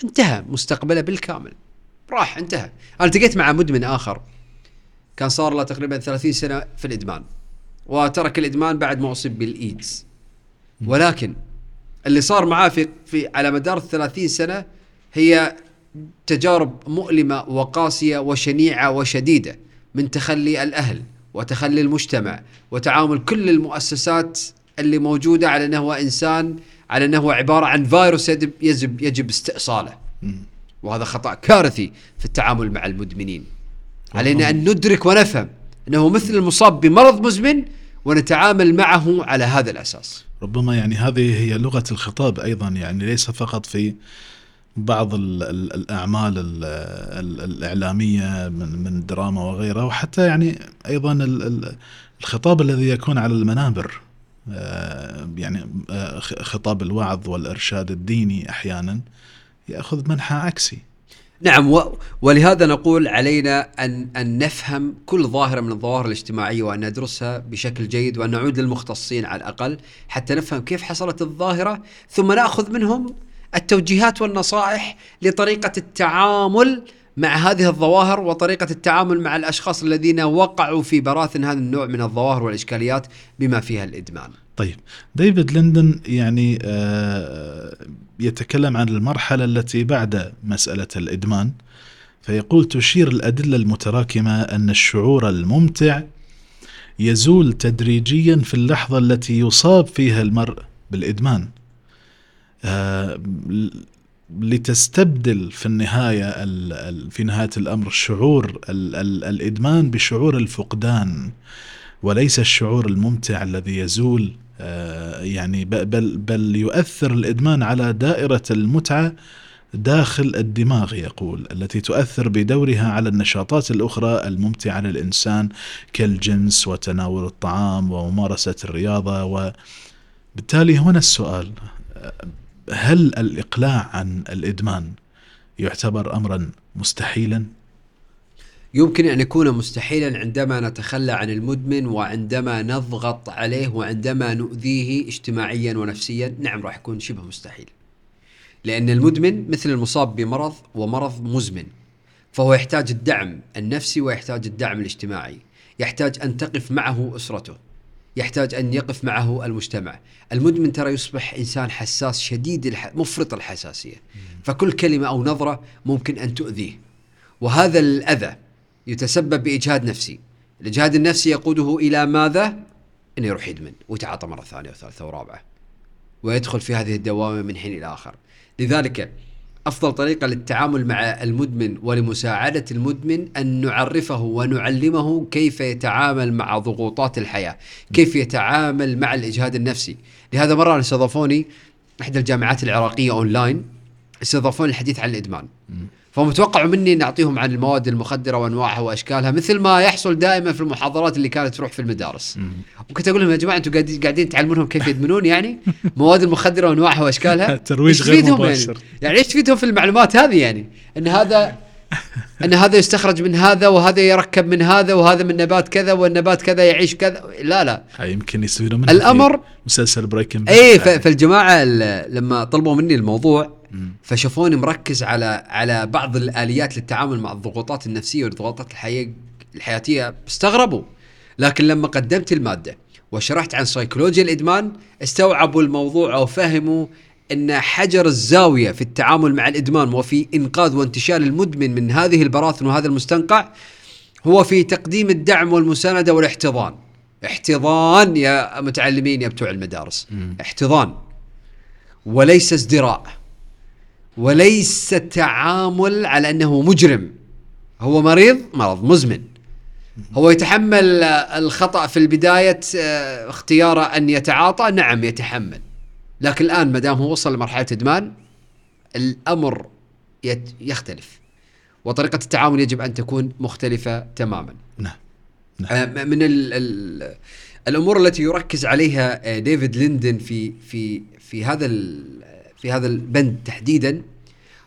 انتهى مستقبله بالكامل. راح انتهى. أنا التقيت مع مدمن آخر. كان صار له تقريبا 30 سنة في الإدمان. وترك الإدمان بعد ما أصيب بالإيدز. ولكن اللي صار معاه في في على مدار ال 30 سنة هي تجارب مؤلمة وقاسية وشنيعة وشديدة من تخلي الأهل وتخلي المجتمع وتعامل كل المؤسسات اللي موجودة على انه هو إنسان على انه هو عبارة عن فيروس يجب يجب, استئصاله. وهذا خطأ كارثي في التعامل مع المدمنين. علينا أن ندرك ونفهم أنه مثل المصاب بمرض مزمن ونتعامل معه على هذا الأساس. ربما يعني هذه هي لغة الخطاب أيضا يعني ليس فقط في بعض ال ال الأعمال ال ال الإعلامية من من دراما وغيرها وحتى يعني أيضا ال ال الخطاب الذي يكون على المنابر آه، يعني آه، خطاب الوعظ والإرشاد الديني أحيانا يأخذ منحى عكسي. نعم و... ولهذا نقول علينا ان أن نفهم كل ظاهرة من الظواهر الاجتماعية وأن ندرسها بشكل جيد وأن نعود للمختصين على الأقل حتى نفهم كيف حصلت الظاهرة ثم نأخذ منهم التوجيهات والنصائح لطريقة التعامل مع هذه الظواهر وطريقة التعامل مع الأشخاص الذين وقعوا في براثن هذا النوع من الظواهر والإشكاليات بما فيها الإدمان. طيب ديفيد ليندن يعني آه، يتكلم عن المرحلة التي بعد مسألة الإدمان فيقول تشير الأدلة المتراكمة أن الشعور الممتع يزول تدريجيا في اللحظة التي يصاب فيها المرء بالإدمان ل- لتستبدل في النهاية ال- ال- في نهاية الأمر شعور ال- ال- الإدمان بشعور الفقدان وليس الشعور الممتع الذي يزول آه، يعني بل بل يؤثر الإدمان على دائرة المتعة داخل الدماغ يقول التي تؤثر بدورها على النشاطات الأخرى الممتعة للإنسان كالجنس وتناول الطعام وممارسة الرياضة وبالتالي هنا السؤال آه، هل الإقلاع عن الإدمان يعتبر امرا مستحيلا؟ يمكن أن يكون مستحيلا عندما نتخلى عن المدمن وعندما نضغط عليه وعندما نؤذيه اجتماعيا ونفسيا. نعم راح يكون شبه مستحيل. لأن المدمن مثل المصاب بمرض ومرض مزمن فهو يحتاج الدعم النفسي ويحتاج الدعم الاجتماعي. يحتاج أن تقف معه أسرته. يحتاج أن يقف معه المجتمع. المدمن ترى يصبح إنسان حساس شديد الح... مفرط الحساسية. فكل كلمة أو نظرة ممكن أن تؤذيه. وهذا الأذى يتسبب بإجهاد نفسي. الإجهاد النفسي يقوده إلى ماذا؟ انه يروح يدمن ويتعاطى مرة ثانية وثالثة ورابعة ويدخل في هذه الدوامة من حين إلى آخر. لذلك أفضل طريقة للتعامل مع المدمن ولمساعدة المدمن أن نعرفه ونعلمه كيف يتعامل مع ضغوطات الحياة كيف يتعامل مع الإجهاد النفسي. لهذا مرة استضافوني إحدى الجامعات العراقية اونلاين استضافوني الحديث عن الإدمان. فهم توقعوا مني ان أعطيهم عن المواد المخدرة وأنواعها وأشكالها مثل ما يحصل دائما في المحاضرات اللي كانت تروح في المدارس. وكنت أقول لهم يا جماعة أنتم قاعدين تعلمونهم كيف يدمنون يعني؟ (laughs) مواد المخدرة وأنواعها وأشكالها؟ (laughs) ترويج غير مباشر. يعني؟ يعني إيش تفيدهم في المعلومات هذه يعني؟ إن هذا (laughs) إن هذا يستخرج من هذا وهذا يركب من هذا وهذا من نبات كذا والنبات كذا يعيش كذا. لا لا. هاي يمكن يستفيدون منها الأمر- في مسلسل بريكنج ف- فالجماعة ال- لما طلبوا مني الموضوع فشافوني مركز على على بعض الآليات للتعامل مع الضغوطات النفسية والضغوطات الحياة الحياتية. استغربوا. لكن لما قدمت المادة وشرحت عن سيكولوجيا الإدمان استوعبوا الموضوع وفهموا إن حجر الزاوية في التعامل مع الإدمان وفي إنقاذ وانتشال المدمن من هذه البراثن وهذا المستنقع هو في تقديم الدعم والمساندة والاحتضان. احتضان يا متعلمين يا بتوع المدارس. احتضان. وليس ازدراء. وليس تعامل على أنه مجرم. هو مريض مرض مزمن. هو يتحمل الخطأ في البداية آه، اختياره أن يتعاطى؟ نعم يتحمل. لكن الآن ما دام هو وصل لمرحلة إدمان الأمر يختلف. وطريقة التعامل يجب أن تكون مختلفة تماما. نعم. آه، من ال ال الأمور التي يركز عليها آه، ديفيد ليندن في في في هذا في هذا البند تحديدا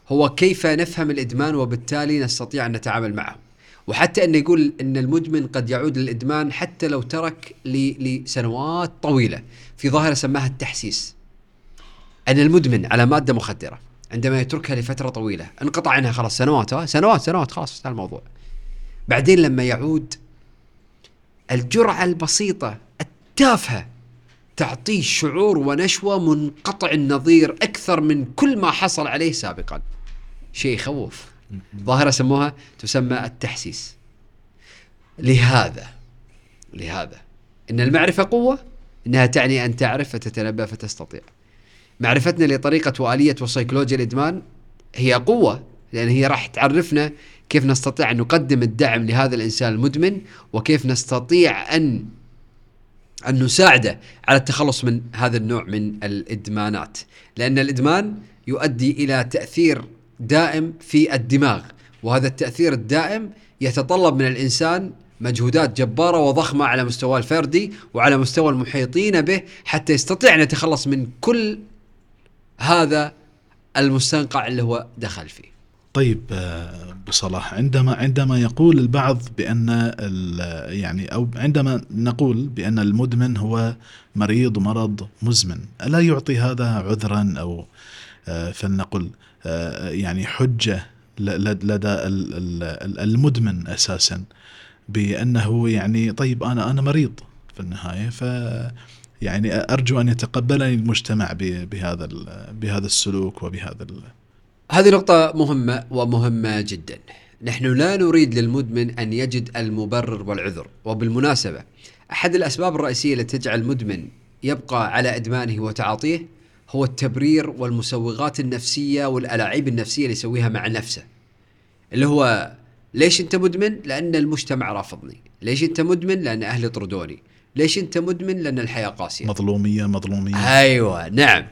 هو كيف نفهم الإدمان وبالتالي نستطيع أن نتعامل معه. وحتى انه يقول إن المدمن قد يعود للإدمان حتى لو ترك لسنوات طويلة. في ظاهرة سماها التحسيس. أن المدمن على مادة مخدرة عندما يتركها لفترة طويلة انقطع عنها خلاص سنوات ها سنوات سنوات خلاص انتهى الموضوع. بعدين لما يعود الجرعة البسيطة التافهة تعطيه شعور ونشوة منقطع النظير أكثر من كل ما حصل عليه سابقا. شيء يخوف ظاهرة سموها تسمى التحسيس. لهذا لهذا إن المعرفة قوة إنها تعني أن تعرف فتتنبأ فتستطيع. معرفتنا لطريقة وآلية وسيكولوجيا الإدمان هي قوة لأن هي راح تعرفنا كيف نستطيع أن نقدم الدعم لهذا الإنسان المدمن وكيف نستطيع أن أن نساعده على التخلص من هذا النوع من الإدمانات. لأن الإدمان يؤدي إلى تأثير دائم في الدماغ وهذا التأثير الدائم يتطلب من الإنسان مجهودات جبارة وضخمة على مستوى الفردي وعلى مستوى المحيطين به حتى يستطيع أن يتخلص من كل هذا المستنقع اللي هو دخل فيه. طيب آه، ابو صلاح عندما عندما يقول البعض بأن يعني أو عندما نقول بأن المدمن هو مريض مرض مزمن ألا يعطي هذا عذرا أو آه، فلنقل آه، يعني حجة لدى ال- ال- المدمن أساسا بأنه يعني طيب أنا أنا مريض في النهاية ف يعني أرجو أن يتقبلني المجتمع بهذا بهذا السلوك وبهذا هذه نقطة مهمة ومهمة جدا. نحن لا نريد للمدمن أن يجد المبرر والعذر، وبالمناسبة أحد الأسباب الرئيسية التي تجعل المدمن يبقى على إدمانه وتعاطيه هو التبرير والمسوغات النفسية والألاعيب النفسية اللي يسويها مع نفسه اللي هو ليش أنت مدمن؟ لأن المجتمع رافضني، ليش أنت مدمن؟ لأن أهلي طردوني، ليش أنت مدمن؟ لأن الحياة قاسية. مظلومية مظلومية أيوه نعم.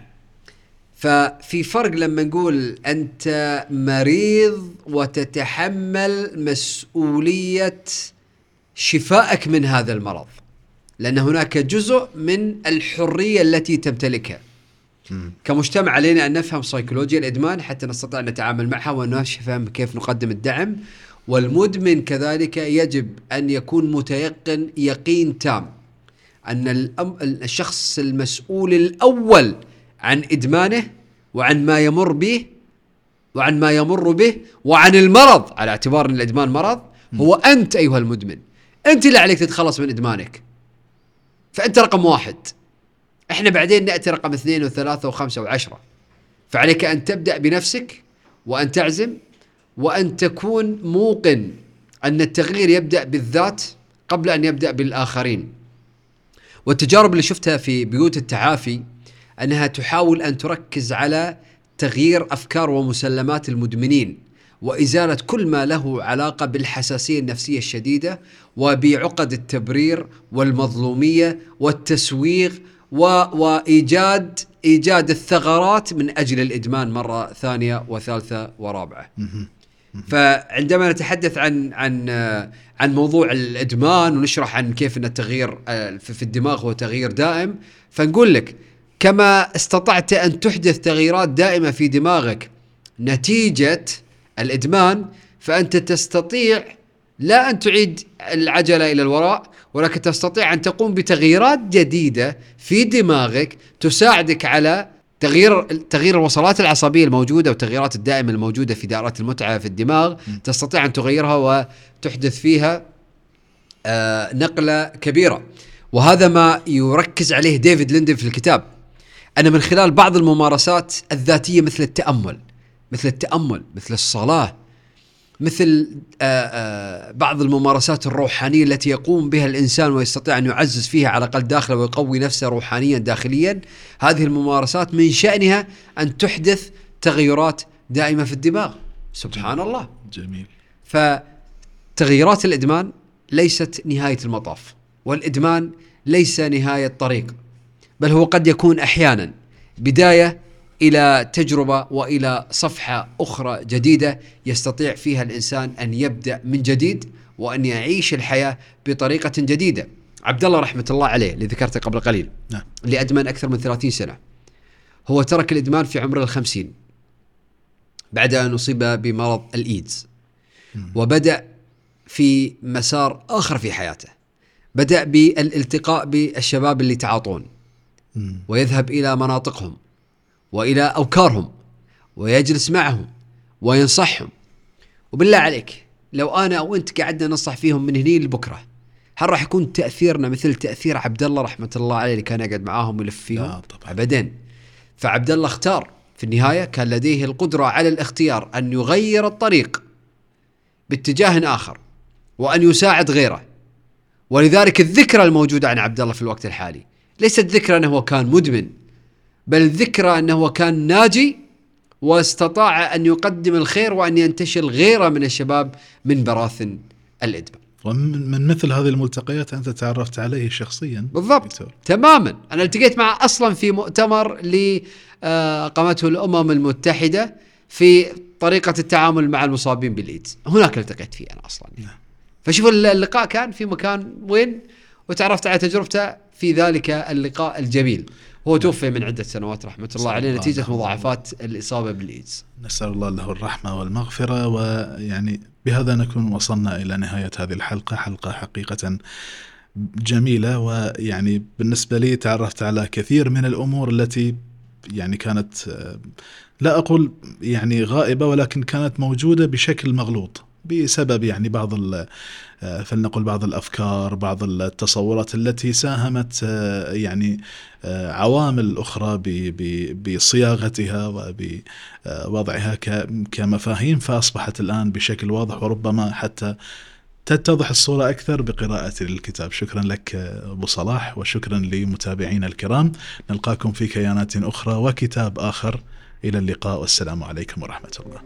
ففي فرق لما نقول أنت مريض وتتحمل مسؤولية شفائك من هذا المرض. لأن هناك جزء من الحرية التي تمتلكها. كمجتمع علينا أن نفهم سيكولوجيا الإدمان حتى نستطيع أن نتعامل معها ونفهم كيف نقدم الدعم والمدمن كذلك يجب أن يكون متيقن يقين تام أن الشخص المسؤول الأول عن إدمانه وعن ما يمر به وعن ما يمر به وعن المرض على اعتبار أن الإدمان مرض هو أنت أيها المدمن. أنت اللي عليك تتخلص من إدمانك. فأنت رقم واحد. إحنا بعدين نأتي رقم اثنين وثلاثة وخمسة وعشرة. فعليك أن تبدأ بنفسك وأن تعزم وأن تكون موقن أن التغيير يبدأ بالذات قبل أن يبدأ بالآخرين. والتجارب اللي شفتها في بيوت التعافي أنها تحاول أن تركز على تغيير أفكار ومسلمات المدمنين وإزالة كل ما له علاقة بالحساسية النفسية الشديدة وبعقد التبرير والمظلومية والتسويغ و... وايجاد إيجاد الثغرات من أجل الإدمان مرة ثانية وثالثة ورابعة. فعندما نتحدث عن عن عن موضوع الإدمان ونشرح عن كيف إن التغيير آه، في الدماغ هو تغيير دائم فنقول لك كما استطعت أن تحدث تغييرات دائمة في دماغك. نتيجة الإدمان فأنت تستطيع لا أن تعيد العجلة إلى الوراء ولكن تستطيع أن تقوم بتغييرات جديدة في دماغك تساعدك على تغيير تغيير الوصلات العصبية الموجودة والتغييرات الدائمة الموجودة في دائرة المتعة في الدماغ. تستطيع أن تغيرها وتحدث فيها آه نقلة كبيرة. وهذا ما يركز عليه ديفيد ليندن في الكتاب. أن من خلال بعض الممارسات الذاتية مثل التأمل مثل التأمل مثل الصلاة مثل آه، آه، بعض الممارسات الروحانية التي يقوم بها الإنسان ويستطيع أن يعزز فيها على الأقل داخله ويقوي نفسه روحانيا داخليا. هذه الممارسات من شأنها أن تحدث تغيرات دائمة في الدماغ. سبحان جميل. الله. جميل. فتغييرات الإدمان ليست نهاية المطاف والإدمان ليس نهاية طريق بل هو قد يكون أحيانا بداية إلى تجربة وإلى صفحة أخرى جديدة يستطيع فيها الإنسان أن يبدأ من جديد وأن يعيش الحياة بطريقة جديدة. عبد الله رحمة الله عليه اللي ذكرته قبل قليل نعم اللي ادمن أكثر من 30 سنة. هو ترك الإدمان في عمر الخمسين بعد أن أصيب بمرض الإيدز وبدأ في مسار آخر في حياته. بدأ بالالتقاء بالشباب اللي تعاطون. ويذهب إلى مناطقهم وإلى أوكارهم ويجلس معهم وينصحهم. وبالله عليك لو أنا أو انت قعدنا ننصح فيهم من هني لبكرة هل راح يكون تأثيرنا مثل تأثير عبد الله رحمة الله عليه اللي كان يقعد معاهم ويلف فيهم؟ لا طبعاً. ابدا. فعبد الله اختار في النهاية كان لديه القدرة على الاختيار أن يغير الطريق باتجاه آخر وأن يساعد غيره. ولذلك الذكرى الموجودة عن عبد الله في الوقت الحالي. ليست ذكرى أنه هو كان مدمن بل ذكرى أنه هو كان ناجي واستطاع أن يقدم الخير وأن ينتشل غيره من الشباب من براثن الادمان. ومن من مثل هذه الملتقيات أنت تعرفت عليه شخصيا بالضبط دكتور. تماما أنا التقيت معه أصلا في مؤتمر ل آه، قامته الأمم المتحدة في طريقة التعامل مع المصابين بالإيدز هناك التقيت فيه أنا أصلا نعم. فشوف اللقاء كان في مكان وين وتعرفت على تجربته في ذلك اللقاء الجميل. هو توفي من عدة سنوات رحمة الله عليه. عليه مضاعفات الإصابة بالإيدز. نسأل الله له الرحمة والمغفرة ويعني بهذا نكون وصلنا إلى نهاية هذه الحلقة حلقة حقيقة جميلة. ويعني بالنسبة لي تعرفت على كثير من الأمور التي يعني كانت لا أقول يعني غائبة ولكن كانت موجودة بشكل مغلوط بسبب يعني بعض ال- فلنقل بعض الأفكار، بعض التصورات التي ساهمت آه، يعني آه، عوامل أخرى بصياغتها وبوضعها كمفاهيم فأصبحت الآن بشكل واضح وربما حتى تتضح الصورة أكثر بقراءة الكتاب شكرا لك أبو صلاح وشكرا لمتابعينا الكرام. نلقاكم في كيانات أخرى وكتاب آخر. إلى اللقاء والسلام عليكم ورحمة الله.